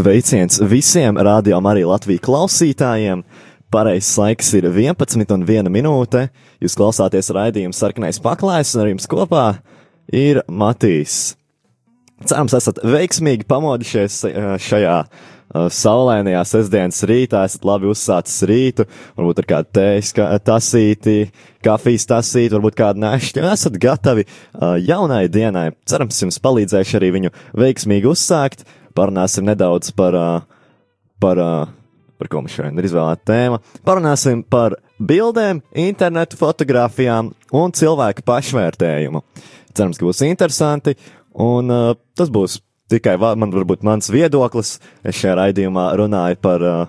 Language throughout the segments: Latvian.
Sveiciens visiem rādījām arī Latviju klausītājiem. Pareizais laiks ir 11 un 1 minūte. Jūs klausāties raidījuma sarkanais paklājs, un ar jums kopā ir Matīs. Cerams, esat veiksmīgi pamodušies eh, šajā uh, saulainajā sestdienas rītā, esat labi uzsācis rītu, varbūt ar kādu tējas ka, tasīti, kafijas tasīti, varbūt kādu nešķi, un esat gatavi uh, jaunai dienai. Cerams, jums palīdzēšu arī viņu veiksmīgi uzsākt. Parunāsim nedaudz par, par, par ko mums šodien ir izvēlēta tēma. Parunāsim par bildēm, internetu fotografijām un cilvēku pašvērtējumu. Cerams, ka būs interesanti, un uh, tas būs tikai man, varbūt mans viedoklis. Es šajā raidījumā runāju par uh,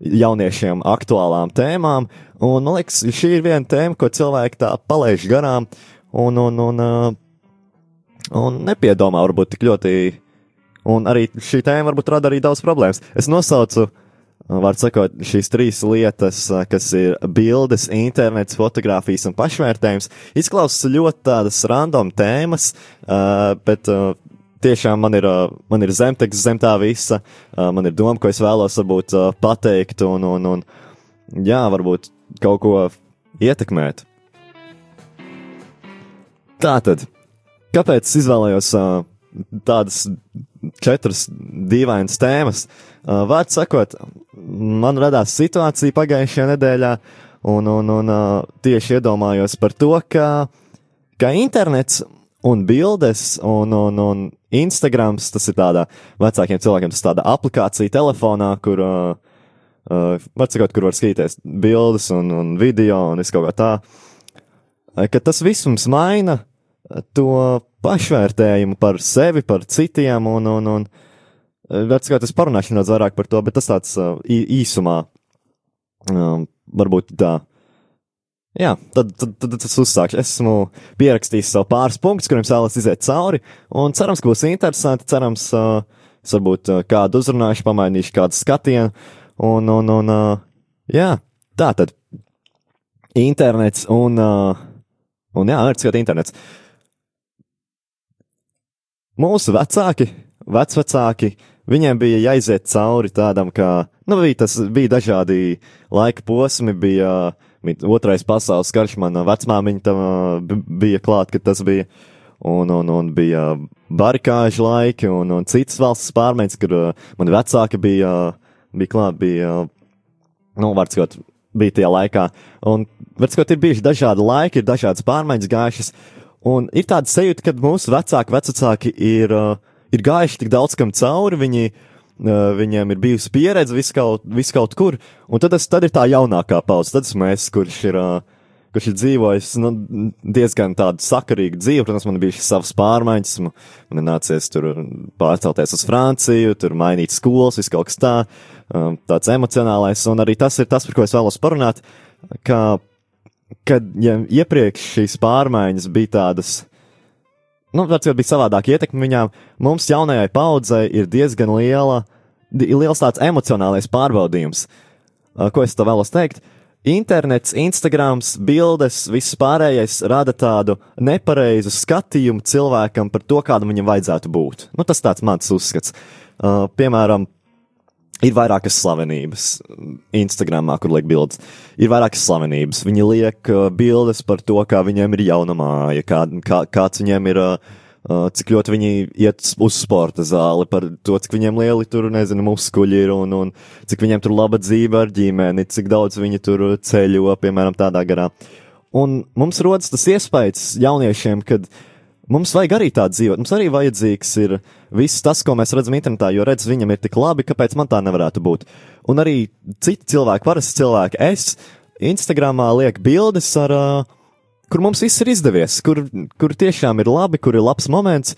jauniešiem aktuālām tēmām, un man liekas, šī ir viena tēma, ko cilvēki tā palaiž garām un, un, un, uh, un nepiedomā varbūt tik ļoti. Un arī šī tēma varbūt rada arī daudz problēmas. Es nosaucu, var sakot, šīs trīs lietas, kas ir bildes, internets, fotografijas un pašvērtējums. Izklausās ļoti tādas random tēmas, uh, bet uh, tiešām man ir, man ir zemteksts zem tā visa, man ir doma, ko es vēlos varbūt pateikt un, un, un jā, varbūt kaut ko ietekmēt. Tātad, kāpēc es izvēlējos tādas četras dīvainas tēmas? Vārds sakot, man radās situācija pagājušajā nedēļā, un, un, un tieši iedomājos par to, ka, ka internets un bildes un, un, un Instagrams, tas ir tādā vecākiem cilvēkiem, tas tāda aplikācija telefonā, kur, uh, uh, var sakot, kur var skatīties bildes un, un video un viss kaut kā tā, ka tas viss mums maina to pašvērtējumu par sevi, par citiem un, un, un var sakot, es parunāšu nedaudz vairāk par to, bet tas tāds uh, īsumā, um, varbūt tā Jā, tad, tad, tad, es uzsākšu. Esmu pierakstījis savu pāris punktus, kuriem vēlos iziet cauri, un cerams, ka būs interesanti. Cerams, uh, es varbūt kādu uzrunāšu, pamainīšu kādu skatienu, un, un, un jā, tā tad internets un, un jā, ir skat internets. Mūsu vecāki, vecvecāki, viņiem bija jāiziet cauri tādam, kā, nu, bija tas, bija dažādi laika posmi, bija uh, Otrais pasaules karš, mana vecmāmiņa tam bija klāt, kad tas bija. Un, un, un bija barikāžu laiki un, un citas valsts pārmaiņas, kur uh, mani vecāki bija, bija klāt, bija, nu, var sakot, bija tajā laikā. Un, var sakot, ir bijuši dažādi laiki, ir dažādas pārmaiņas gājušas. Un ir tāda sajūta, ka mūsu vecāki, vecāki ir, uh, ir gājuši tik daudz kam cauri, viņi uh, viņiem ir bijusi pieredze vis kaut, vis kaut kur, un tad, es, tad ir tā jaunākā paudze, tad esmu es, kurš ir, kurš ir dzīvojis nu, diezgan tādu sakarīgu dzīvi, protams, man bija savas pārmaiņas, man ir nācies tur pārcelties uz Franciju, tur mainīt skolas, viss kaut kas tā, tāds emocionālais, un arī tas ir tas, par ko es vēlos parunāt, ka, kad ja iepriekš šīs pārmaiņas bija tādas, nu, varbūt bija savādāk ietekme viņām. Mums jaunajai paudzei ir diezgan liela, liels tāds emocionālais pārbaudījums. Ko es te vēlos teikt? Internets, Instagrams, bildes, viss pārējais rada tādu nepareizu skatījumu cilvēkam par to, kādam viņam vajadzētu būt. Nu, tas tāds mans uzskats. Uh, piemēram, Ir vairākas slavenības Instagramā, kur liek bildes. Ir vairākas slavenības. Viņi liek uh, bildes par to, kā viņiem ir jauna māja, kā, kā, kāds viņiem ir, uh, uh, cik ļoti viņi iet uz sporta zāli, par to, cik viņiem lieli tur, nezinu, muskuļi ir un, un cik viņiem tur laba dzīve ar ģimeni, cik daudz viņi tur ceļo, piemēram, tādā garā. Un mums rodas tas iespējas jauniešiem, kad uh, Mums vajag arī tādu dzīvot. Mums arī vajadzīgs ir viss tas, ko mēs redzam internetā, jo redz, viņam ir tik labi, kāpēc man tā nevarētu būt. Un arī citi cilvēki, parasti cilvēki, es Instagramā lieku bildes ar, kur mums viss ir izdevies, kur, kur tiešām ir labi, kur ir labs moments.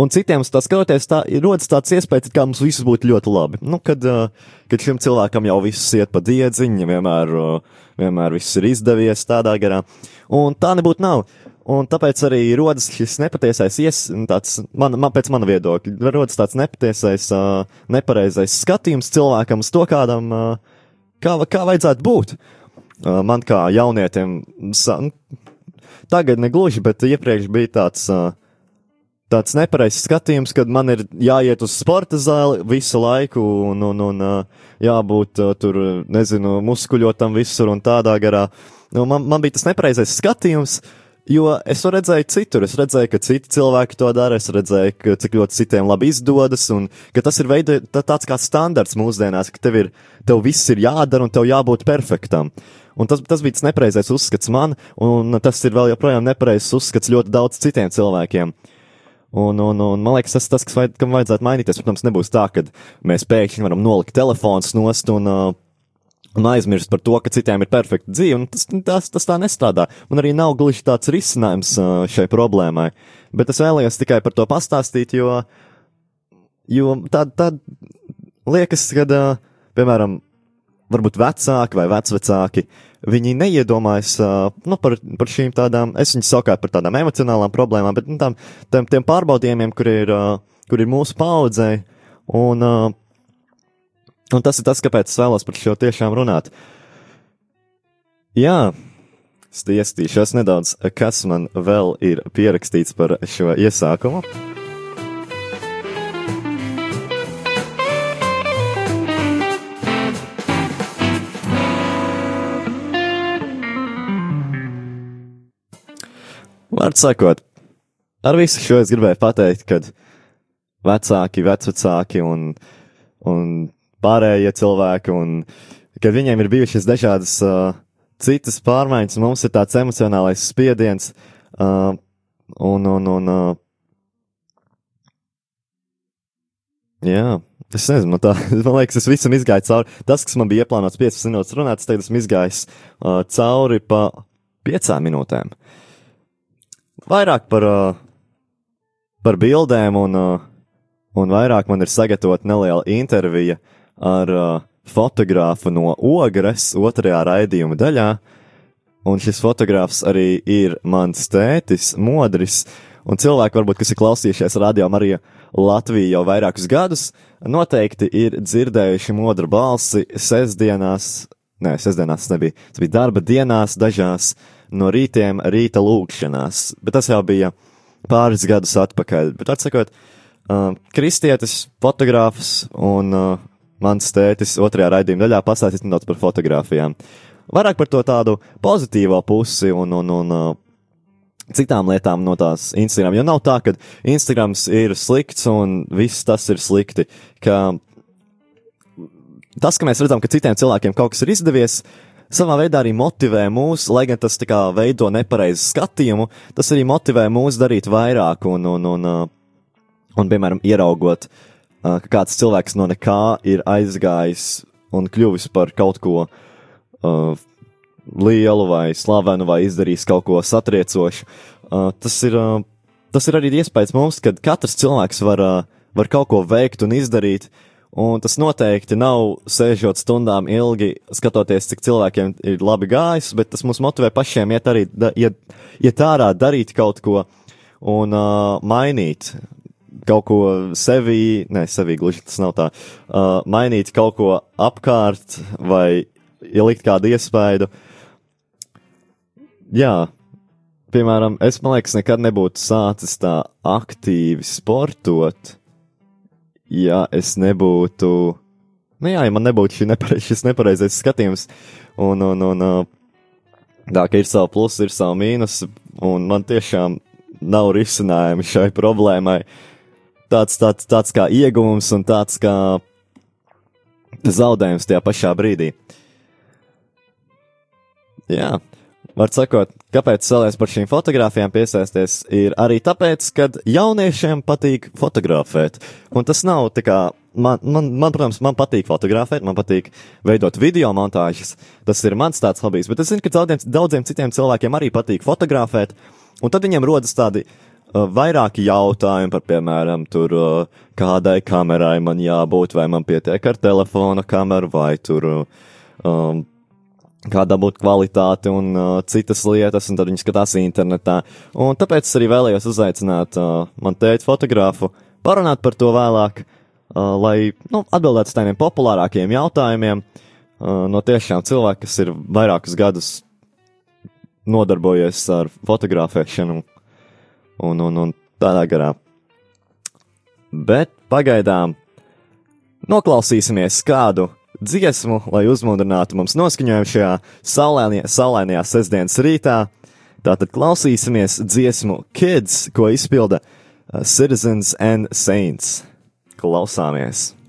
Un citiem tā skatoties, tā rodas tāds iespējas, ka mums viss būtu ļoti labi. Nu, kad, kad šim cilvēkam jau viss iet pa diedziņu, vienmēr, vienmēr viss ir izdevies tādā garā. Un tā nebūtu nav. Un tāpēc arī rodas šis nepatiesais, ies, tāds, man, man, pēc mana viedokļa, rodas tāds nepatiesais, uh, nepareizais skatījums cilvēkam uz to, kādam, uh, kā, kā vajadzētu būt. Uh, man kā jaunietim, sa, tagad negluži, bet iepriekš bija tāds, uh, tāds nepareizs skatījums, kad man ir jāiet uz sporta zāli visu laiku un, un, un uh, jābūt uh, tur, nezinu, muskuļotam visur un tādā garā. Nu, man, man bija tas nepareizais skatījums, jo es to redzēju citur. Es redzēju, ka citi cilvēki to dara, es redzēju, ka cik ļoti citiem labi izdodas, un ka tas ir veidi, tā, tāds kā standarts mūsdienās, ka tev, ir, tev viss ir jādara un tev jābūt perfektam. Un tas, tas bija tas nepareizais uzskats man, un tas ir vēl joprojām nepareizs uzskats ļoti daudz citiem cilvēkiem. Un, un, un man liekas, tas ir tas, kas vajad, kam vajadzētu mainīties. Protams, nebūs tā, ka mēs pēkšņi varam nolikt telefons nost un, uh, un aizmirst par to, ka citiem ir perfekta dzīve. Tas, tas, tas tā nestrādā. Un arī nav gluži tāds risinājums šai problēmai. Bet es vēlējos tikai par to pastāstīt, jo, jo tā, tā liekas, ka, piemēram, varbūt vecāki vai vecvecāki viņi neiedomājas nu, par, par šīm tādām, es viņus saukāju par tādām emocionālām problēmām, bet nu, tām, tām, tiem pārbaudījumiem, kur ir, kur ir mūsu paudzei, un, uh, un tas ir tas, kāpēc es vēlos par šo tiešām runāt. Jā, es iestīšos nedaudz, kas man vēl ir pierakstīts par šo iesākumu. Vārds sakot, ar visu šo es gribēju pateikt, ka vecāki, vecvecāki un, un pārējie cilvēki, un ka viņiem ir bijušas dažādas uh, citas pārmaiņas, mums ir tāds emocionālais spiediens, uh, un, un, un, uh, jā, es nezinu, man tā, man liekas, es visam izgāju cauri. Tas, kas man bija ieplānots 5 minūtes runāt, es tagad esmu izgājis uh, cauri pa 5 minūtēm. Vairāk par, uh, par bildēm, un, uh, un vairāk man ir sagatavota neliela intervija ar uh, fotogrāfu no Ogres otrajā raidījuma daļā. Un šis fotogrāfs arī ir mans tētis, Modris, un cilvēki, varbūt, kas ir klausījušies radio Marija Latviju jau vairākus gadus, noteikti ir dzirdējuši modru balsi sestdienās, nē, sestdienās nebija, tas bija darba dienās dažās, no rītiem rīta lūkšanās, bet tas jau bija pāris gadus atpakaļ. Bet atsakot, uh, kristietis, fotogrāfs un uh, mans tētis otrajā raidījuma daļā pastāstīs nedaudz par fotografijām. Vairāk par to tādu pozitīvo pusi un, un, un uh, citām lietām no tās Instagram. Jo nav tā, ka Instagrams ir slikts un viss tas ir slikti. Ka tas, ka mēs redzam, ka citiem cilvēkiem kaut kas ir izdevies, uh, savā veidā arī motivē mūs, lai gan tas tā kā veido nepareizu skatījumu, tas arī motivē mūs darīt vairāk un, un, un, un, un piemēram, ieraugot, ka kāds cilvēks no nekā ir aizgājis un kļuvis par kaut ko uh, lielu vai slavenu vai izdarījis kaut ko satriecošu. Uh, tas, ir, uh, tas ir arī iespējas mums, ka katrs cilvēks var, uh, var kaut ko veikt un izdarīt, Un tas noteikti nav sēžot stundām ilgi, skatoties, cik cilvēkiem ir labi gājis, bet tas mūs motivē pašiem iet arī, da, iet, iet ārā, darīt kaut ko un uh, mainīt kaut ko sevī, ne, sevī gluži tas nav tā, uh, mainīt kaut ko apkārt vai ielikt kādu iespaidu. Jā, piemēram, es, man liekas, nekad nebūtu sācis tā aktīvi sportot ja es nebūtu, nu jā, ja man nebūtu šī nepareiz, šis nepareizais skatījums, un, un, un tā, ka ir savu plusu, ir savu mīnus, un man tiešām nav risinājumi šai problēmai. Tāds, tāds, tāds kā ieguvums un tāds kā zaudējums tajā pašā brīdī. Jā, Var sakot, kāpēc vēlēs par šīm fotografijām piesaisties, ir arī tāpēc, ka jauniešiem patīk fotografēt. Un tas nav tā kā, man, man, man, protams, man patīk fotografēt, man patīk veidot video montāžas. Tas ir mans tāds hobijs, bet es zinu, ka daudziem, daudziem citiem cilvēkiem arī patīk fotografēt. Un tad viņiem rodas tādi uh, vairāki jautājumi par, piemēram, tur, uh, kādai kamerai man jābūt, vai man pietiek ar telefona kameru, vai tur. Uh, um, kā dabūt kvalitāti un uh, citas lietas, un tad viņi skatās internetā. Un tāpēc es arī vēlējos uzaicināt uh, man teikt fotografu, parunāt par to vēlāk, uh, lai nu, atbildētu uz tādiem populārākiem jautājumiem uh, no tiešām cilvēkiem, kas ir vairākus gadus nodarbojies ar fotografēšanu un, un, un tādā garā. bet pagaidām noklausīsimies kādu dziesmu, lai uzmundrinātu mums noskaņojumu šajā saulēnajā, saulēnajā sestdienas rītā. Tātad klausīsimies dziesmu Kids, ko izpilda uh, Citizens and Saints. Klausāmies!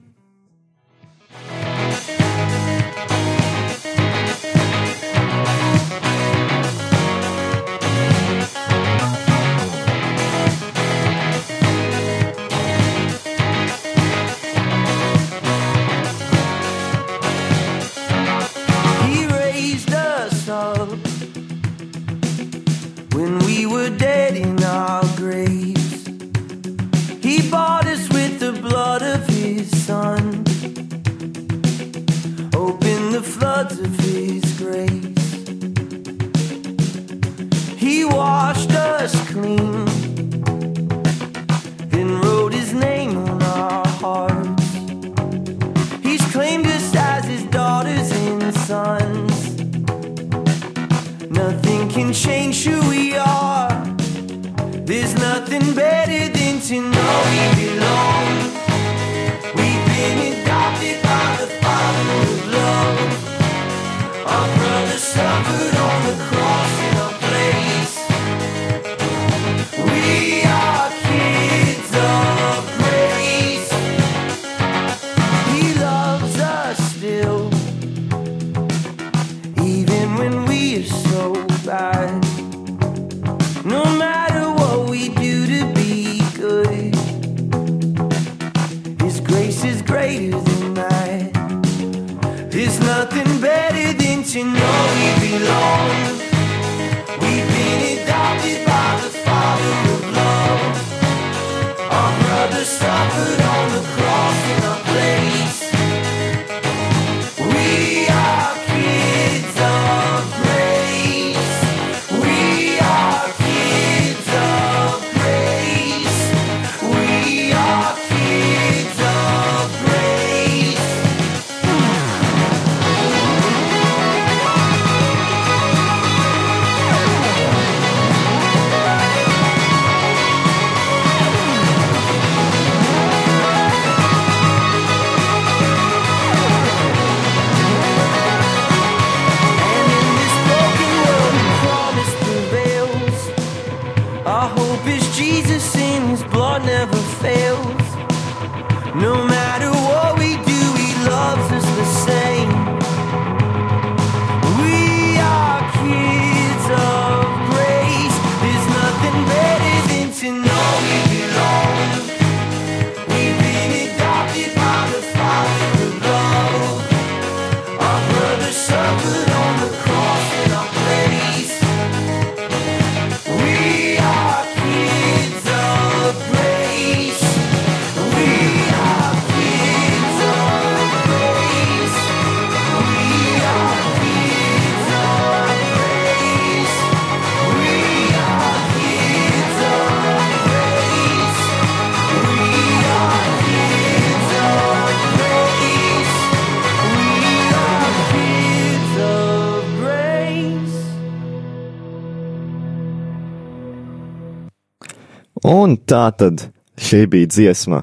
Un tā tad šī bija dziesma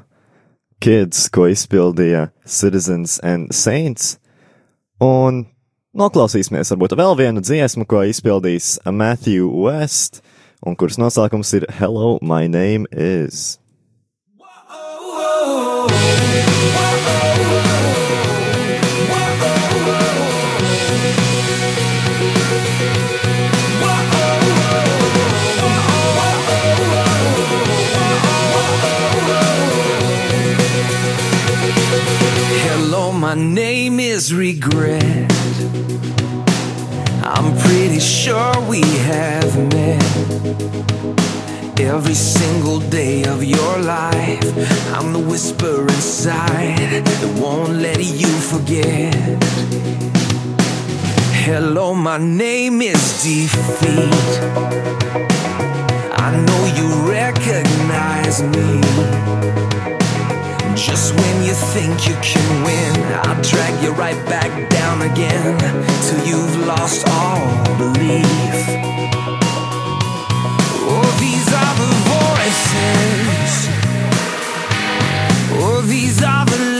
Kids, ko izpildīja Citizens and Saints. Un noklausīsimies varbūt vēl vienu dziesmu, ko izpildīs Matthew West, un kuras nosaukums ir Hello, my name is. Hello, my name is Regret. I'm pretty sure we have met. Every single day of your life, I'm the whisper inside that won't let you forget. Hello, my name is Defeat. I know you recognize me. Just when you think you can win, I'll drag you right back down again till you've lost all belief. Oh, these are the voices. Oh, these are the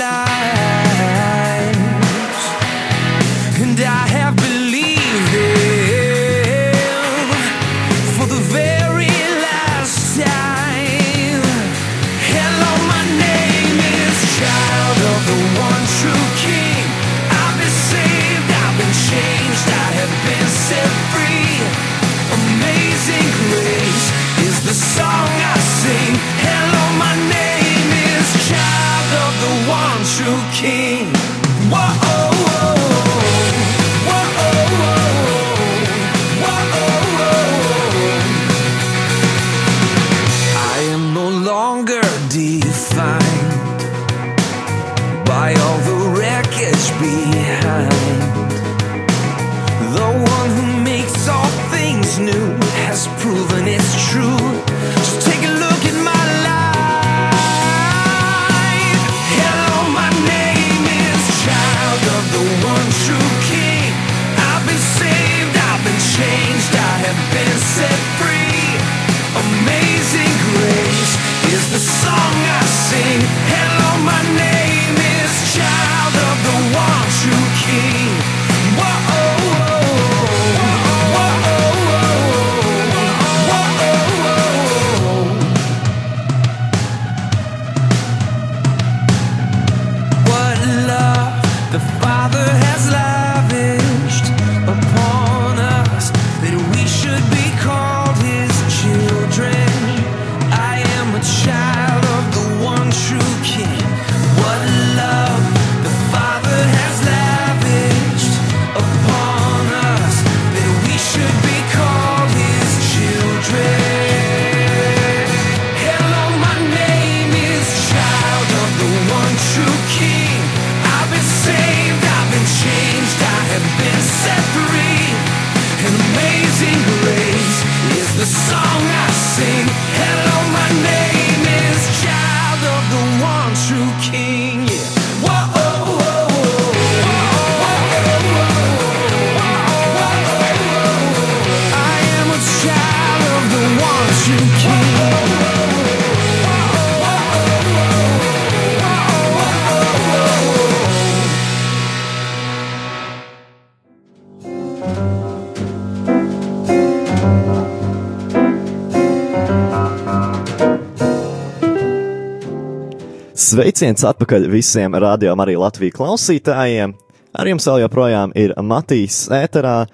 Sveiciens atpakaļ visiem radio arī Latvijas klausītājiem. Ar jums vēl joprojām ir Matīs ēterā,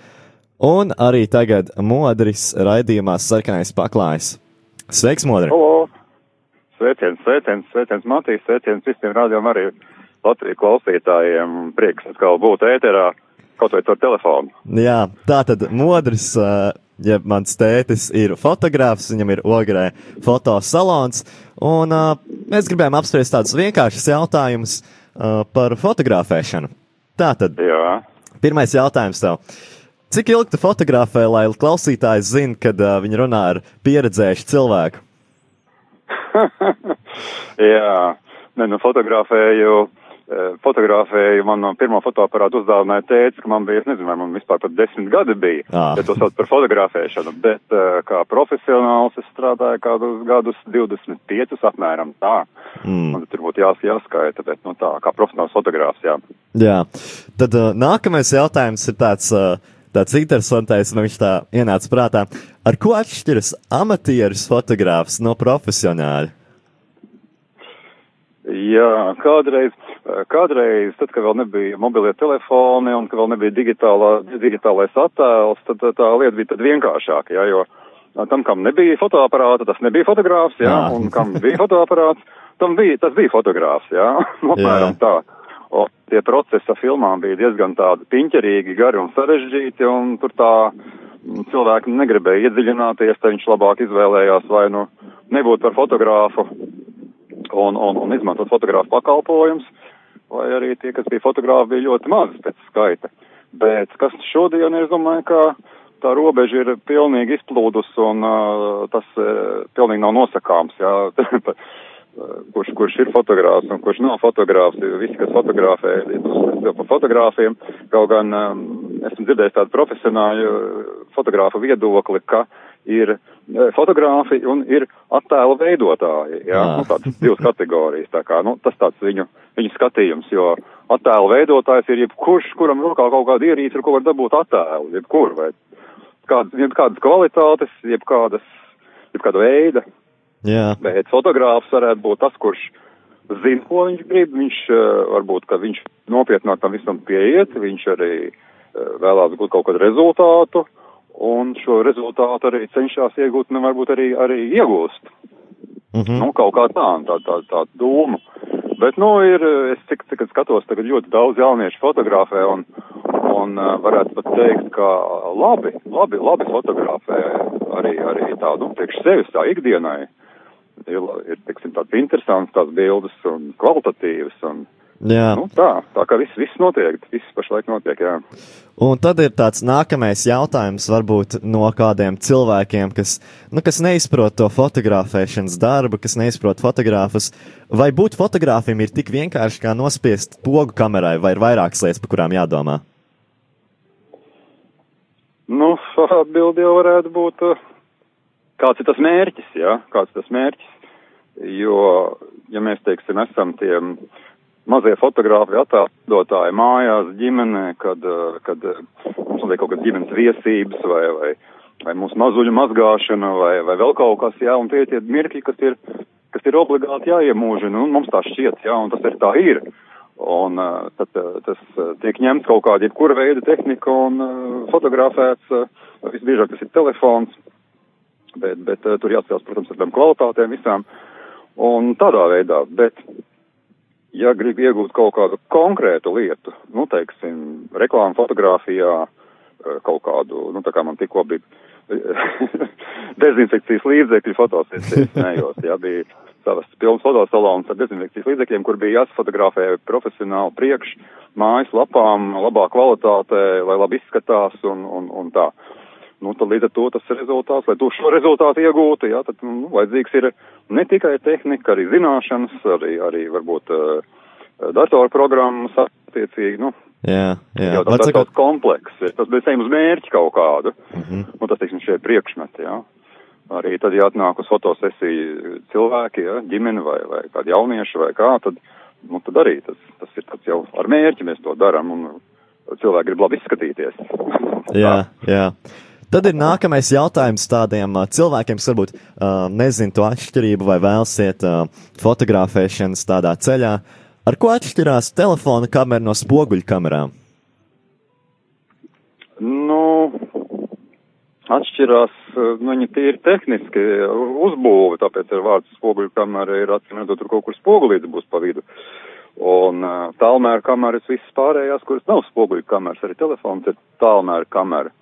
un arī tagad modris raidījumā sarkanais paklājs. Sveiks, modri! Halo! Sveiciens, sveiciens, sveiciens Matīs, sveiciens visiem rādījumam arī Latvijas klausītājiem. Prieks atkal būt ēterā, kaut vai ar telefonu. Jā, tā tad modris, uh, ja mans tētis ir fotogrāfs, viņam ir ogrē fotosalons, un uh, mēs gribējām apspriest tādus vienkāršus jautājumus uh, par fotografēšanu. Tātad, Jā. pirmais jautājums tev. Cik ilgi tu fotografē, lai klausītājs zina, kad uh, viņi runā ar pieredzējušu cilvēku? Jā, ne, nu fotografēju, eh, fotografēju, man no pirmā fotoaparāta uzdāvināja tēts, ka man bija, es nezinu, vai man vispār pat desmit gadi bija, Ā. ja to sauc par fotografēšanu, bet kā profesionāls es strādāju kādus gadus 25 apmēram tā. Mm. Man tur būtu jās, jāskaita, bet nu tā, kā profesionāls fotogrāfs, jā. Jā, tad uh, nākamais jautājums ir tāds, uh, tāds interesantais, un viņš tā ienāca prātā. Ar ko atšķiras amatieris fotogrāfs no profesionāļa? Jā, kādreiz, kādreiz, tad, kad vēl nebija mobilie telefoni un kad vēl nebija digitālā, digitālais attēls, tad tā, lieta bija tad vienkāršāka, jā, jo tam, kam nebija fotoaparāta, tas nebija fotogrāfs, jā, Jā. un kam bija fotoaparāts, tam bija, tas bija fotogrāfs, jā, apmēram tā. O, tie procesi ar filmām bija diezgan tādi piņķerīgi, gari un sarežģīti, un tur tā mm, cilvēki negribēja iedziļināties, tad viņš labāk izvēlējās vai nu nebūt par fotogrāfu un, un, un izmantot fotografu pakalpojums, vai arī tie, kas bija fotogrāfi, bija ļoti maz pēc skaita. Bet kas šodien, es domāju, ka tā robeža ir pilnīgi izplūdus un uh, tas uh, pilnīgi nav nosakāms, jā. kurš, kurš ir fotogrāfs un kurš nav fotogrāfs, visi, kas fotografē, ir par fotogrāfiem, kaut gan um, esmu dzirdējis tādu profesionāļu uh, fotogrāfu viedokli, ka ir eh, fotogrāfi un ir attēlu veidotāji, jā, Jā. nu, tādas divas kategorijas, tā kā, nu, tas tāds viņu, viņu skatījums, jo attēlu veidotājs ir jebkurš, kuram rokā kaut kāda ierīce, ar ko var dabūt attēlu, jebkur, vai kādas, jebkādas kvalitātes, jebkādas, jebkāda veida, Jā, bet fotogrāfs varētu būt tas, kurš zina, ko viņš grib, viņš uh, varbūt, ka viņš nopietnāk tam visam pieiet, viņš arī uh, vēlās būt kaut kādu rezultātu, un šo rezultātu arī cenšas iegūt, un varbūt arī, arī iegūst. mhm. Nu, kaut kā tā, tā, tā, tā doma. Bet, nu, ir, es cik, cik skatos, tagad ļoti daudz jauniešu fotografē, un, un uh, varētu pat teikt, ka labi, labi, labi fotografē arī, arī tādu, nu, priekš sevis, tā ikdienai. Ir, ir, teiksim, tāds interesants tās bildes un kvalitatīvas, un, jā. nu, tā, tā kā viss, viss notiek, viss pašlaik notiek, jā. Un tad ir tāds nākamais jautājums, varbūt no kādiem cilvēkiem, kas, nu, kas neizprot to fotografēšanas darbu, kas neizprot fotogrāfus. Vai būt fotogrāfiem ir tik vienkārši kā nospiest pogu kamerai, vai ir vairākas lietas, par kurām jādomā? Nu, atbildi jau varētu būt, uh, kāds ir tas mērķis, jā, kāds ir tas mērķis, jo, ja mēs, teiksim, esam tie mazie fotogrāfi attēlotāji mājās, ģimenē, kad, uh, kad uh, mums notiek kaut kādas ģimenes viesības vai, vai, vai mūsu mazuļu mazgāšana vai, vai vēl kaut kas, jā, un tie ir tie mirkļi, kas ir, kas ir obligāti jāiemūžina, un mums tā šķiet, jā, un tas ir tā ir. Un uh, tad tas tiek ņemts kaut kāda jebkura veida tehnika un fotografēts, visbiežāk tas ir telefons, bet, bet tur jāatcerās, protams, ar tām kvalitātēm visām. Un tādā veidā, bet, ja grib iegūt kaut kādu konkrētu lietu, nu, teiksim, reklāmu fotografijā, uh, kaut kādu, nu, tā kā man tikko bija dezinfekcijas līdzekļu fotosesijas, nejos, jā, bija savas pilnas fotosalons ar dezinfekcijas līdzekļiem, kur bija jāsfotografē profesionāli priekš mājas lapām, labā kvalitātē, lai labi izskatās un, un, un tā. Nu, tad līdz ar to tas rezultāts, lai tu šo rezultātu iegūtu, jā, tad, nu, vajadzīgs ir ne tikai tehnika, arī zināšanas, arī, arī varbūt uh, datorprogrammas attiecīgi, nu, Jā, jā. Var tas sakot, tāds komplekss, ir. tas bija uz mērķi kaut kādu, Mhm. un tas, teiksim, šie priekšmeti, jā. Arī tad, ja atnāk uz fotosesiju cilvēki, ja, ģimene vai, vai kādi jaunieši vai kā, tad, nu, tad arī tas, tas ir tāds jau ar mērķi mēs to darām, un cilvēki grib labi izskatīties. jā, jā. Tad ir nākamais jautājums tādiem uh, cilvēkiem, kas varbūt uh, nezina to atšķirību vai vēlas iet uh, fotografēšanas tādā ceļā. Ar ko atšķirās telefona kamera no spoguļu kamerām? Nu, atšķirās, nu, viņi tīri tehniski uzbūvi, tāpēc ar vārdu spoguļu kamera ir atcīm redzot, tur kaut kur spogulīts būs pa vidu. Un tālmēra kameras visas pārējās, kuras nav spoguļu kameras, arī telefons ir tālmēra kamera.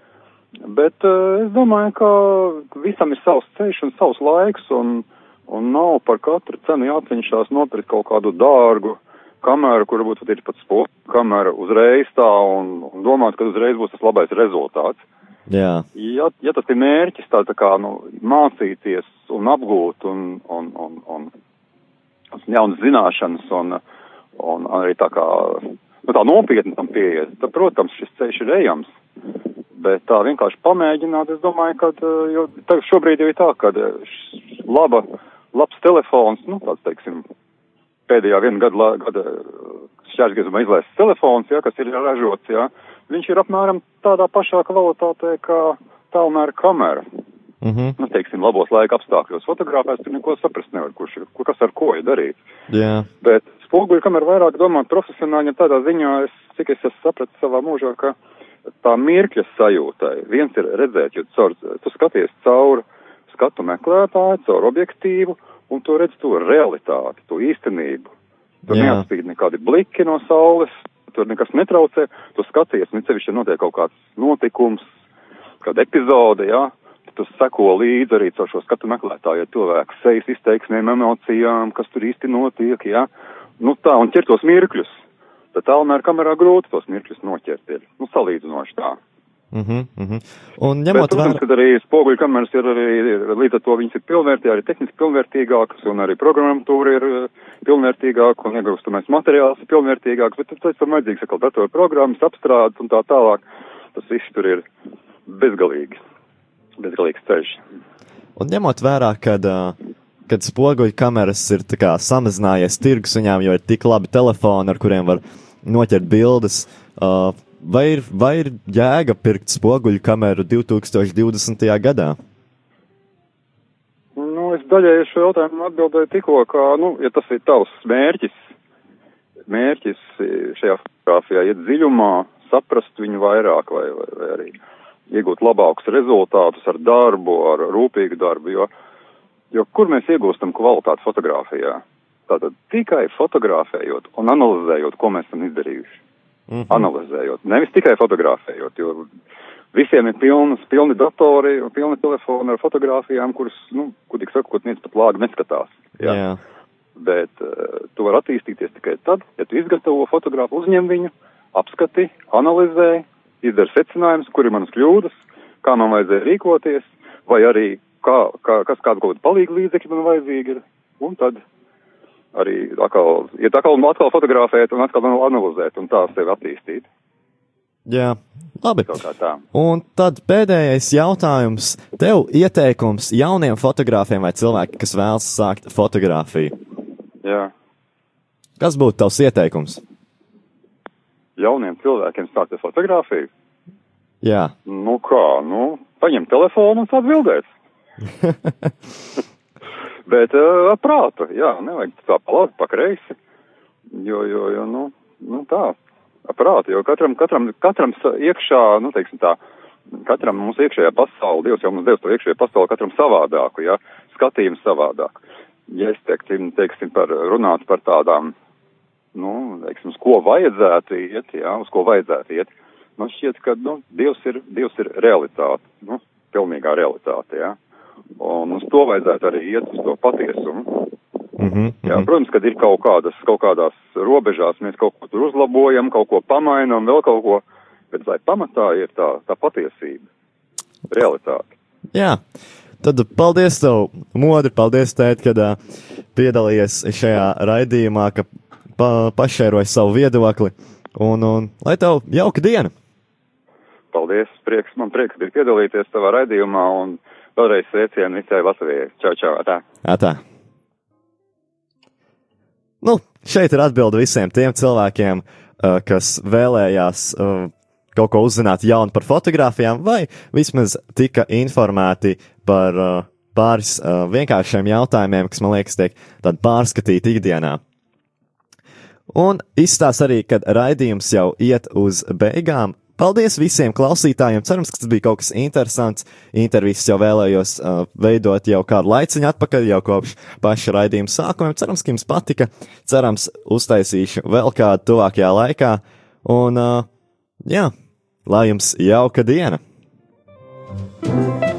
Bet uh, es domāju, ka visam ir savs ceļš un savs laiks, un, un nav par katru cenu jācenšas nopirkt kaut kādu dārgu kameru, kur varbūt ir pat spoguļu kamera uzreiz tā, un, un domāt, ka uzreiz būs tas labais rezultāts. Jā, Ja, ja tas ir mērķis, tā, tā kā nu, mācīties un apgūt un, un, un, un, un jaunas zināšanas un, un arī tā kā nu, tā nopietni tam pieiet, tad, protams, šis ceļš ir ejams. Bet tā vienkārši pamēģināt, es domāju, ka, eh, jo tagad šobrīd jau ir tā, ka eh, laba, labs telefons, nu, tāds, teiksim, pēdējā viena gada, gada šķērsgriezumā izlaists telefons, ja, kas ir ražots, ja, viņš ir apmēram tādā pašā kvalitātē kā tālmēra kamera. mhm, Nu, teiksim, labos laika apstākļos fotografēs, tur neko saprast nevar, kurš ir, kur, kas ar ko ir darīts. jā, Bet spoguļu kamera vairāk domā profesionāļi, ja tādā ziņā, es, cik es esmu sapratis savā mūžā, ka tā mirkļa sajūtai, viens ir redzēt, jo caur, tu skaties caur skatu meklētāju, caur objektīvu, un tu redz to realitāti, to īstenību. Tur neatspīd nekādi bliki no saules, tur nekas netraucē, tu skaties, un cevišķi notiek kaut kāds notikums, kāda epizode, jā, tu seko līdzi arī caur šo skatu meklētāju, ja cilvēku sejas izteiksmēm, emocijām, kas tur īsti notiek, jā. Nu tā, un ķer tos mirkļus. Tad tālmēr kamerā grūti tos mirkļus noķert ir. Nu, salīdzinoši tā. mhm, mhm. Un Bet, ņemot protams, vērā, ka arī spoguļu kameras ir arī, līdz ar to viņas ir pilnvērtīgākas, arī tehniski pilnvērtīgākas, un arī programmatūra ir eh, pilnvērtīgāka, un iegūstamais materiāls ir pilnvērtīgāks, bet tad tam vajadzīgs atkal datorprogrammas, apstrādes un tā tālāk. Tas viss tur ir bezgalīgi. Bezgalīgs ceļš. un ņemot vērā, kad, uh, kad spoguļu kameras ir kā samazinājies tirgus viņām, jo ir tik labi telefoni, ar kuriem var noķert bildes, uh, vai, ir, vai ir jēga pirkt spoguļu kameru 2020. gadā? Nu, es daļai uz šo jautājumu atbildēju tikko, ka, nu, ja tas ir tavs mērķis, mērķis šajā fotografijā iet dziļumā, saprast viņu vairāk vai, vai, vai arī iegūt labākus rezultātus ar darbu, ar rūpīgu darbu, jo, jo kur mēs iegūstam kvalitāti fotografijā? Tātad tikai fotografējot un analizējot, ko mēs esam izdarījuši. Mhm. Analizējot, nevis tikai fotografējot, jo visiem ir pilnas, pilni datori un pilni telefoni ar fotografijām, kuras, nu, kodīgi sakot, neviens pat lāgi neskatās. Jā. Jā. Bet uh, tu vari attīstīties tikai tad, ja tu izgatavo fotografu, uzņem viņu, apskati, analizē, izdara secinājumus, kur ir manas kļūdas, kā man vajadzēja rīkoties, vai arī kā, kā, kas kādu kaut kādu palīgu līdzekļu man vajadzīgi ir. Un tad arī atkal, iet atkal un atkal fotografēt un atkal analizēt un tā sevi attīstīt. Jā, labi. Un tad pēdējais jautājums. Tev ieteikums jauniem fotogrāfiem vai cilvēkiem, kas vēlas sākt fotografiju. Jā. Kas būtu tavs ieteikums? Jauniem cilvēkiem sākt ar fotografiju. Jā, Nu kā, nu, paņem telefonu un sāc bildēt. Bet uh, prāta, jā, nevajag tā palākt pa kreisi, jo, jo, jo, nu, nu tā, prāta, jo katram, katram, katram iekšā, nu, teiksim tā, katram mums iekšējā pasauli, Dievs jau mums devis to iekšējā pasauli, katram savādāku, jā, skatījumu savādāk. Ja es teiksim, teiksim par, runāt par tādām, nu, teiksim, uz ko vajadzētu iet, jā, uz ko vajadzētu iet, man šķiet, ka, nu, Dievs ir, Dievs ir realitāte, nu, pilnīgā realitāte, jā. Un uz to vajadzētu arī iet uz to patiesumu. mm -hmm, Jā, protams, kad ir kaut kādas, kaut kādās robežās, mēs kaut ko tur uzlabojam, kaut ko pamainam, vēl kaut ko, bet lai pamatā ir tā, tā patiesība, realitāte. Jā. Tad paldies tev, Modri, paldies, tēt, kad uh, piedalījies šajā raidījumā, ka pa, pašēroji savu viedokli. Un, un lai tev jauka diena! Paldies, prieks, man prieks bija piedalīties tavā raidījumā un vēlreiz sveicienu visai Latvijai. Čau, čau, tā. Atā. Nu, šeit ir atbilde visiem tiem cilvēkiem, uh, kas vēlējās uh, kaut ko uzzināt jaunu par fotografijām, vai vismaz tika informēti par uh, pāris vienkāršiem jautājumiem, kas man liekas tiek pārskatīti ikdienā. Un izstāsta arī, ka raidījums jau iet uz beigām. Paldies visiem klausītājiem! Cerams, ka tas bija kaut kas interesants. Intervijas jau vēlējos uh, veidot jau kādu laiciņu atpakaļ, jau kopš paša raidījuma sākuma. Cerams, ka jums patika. Cerams, uztaisīšu vēl kādu tuvākajā laikā. Un, uh, jā, lai jums jauka diena! thank you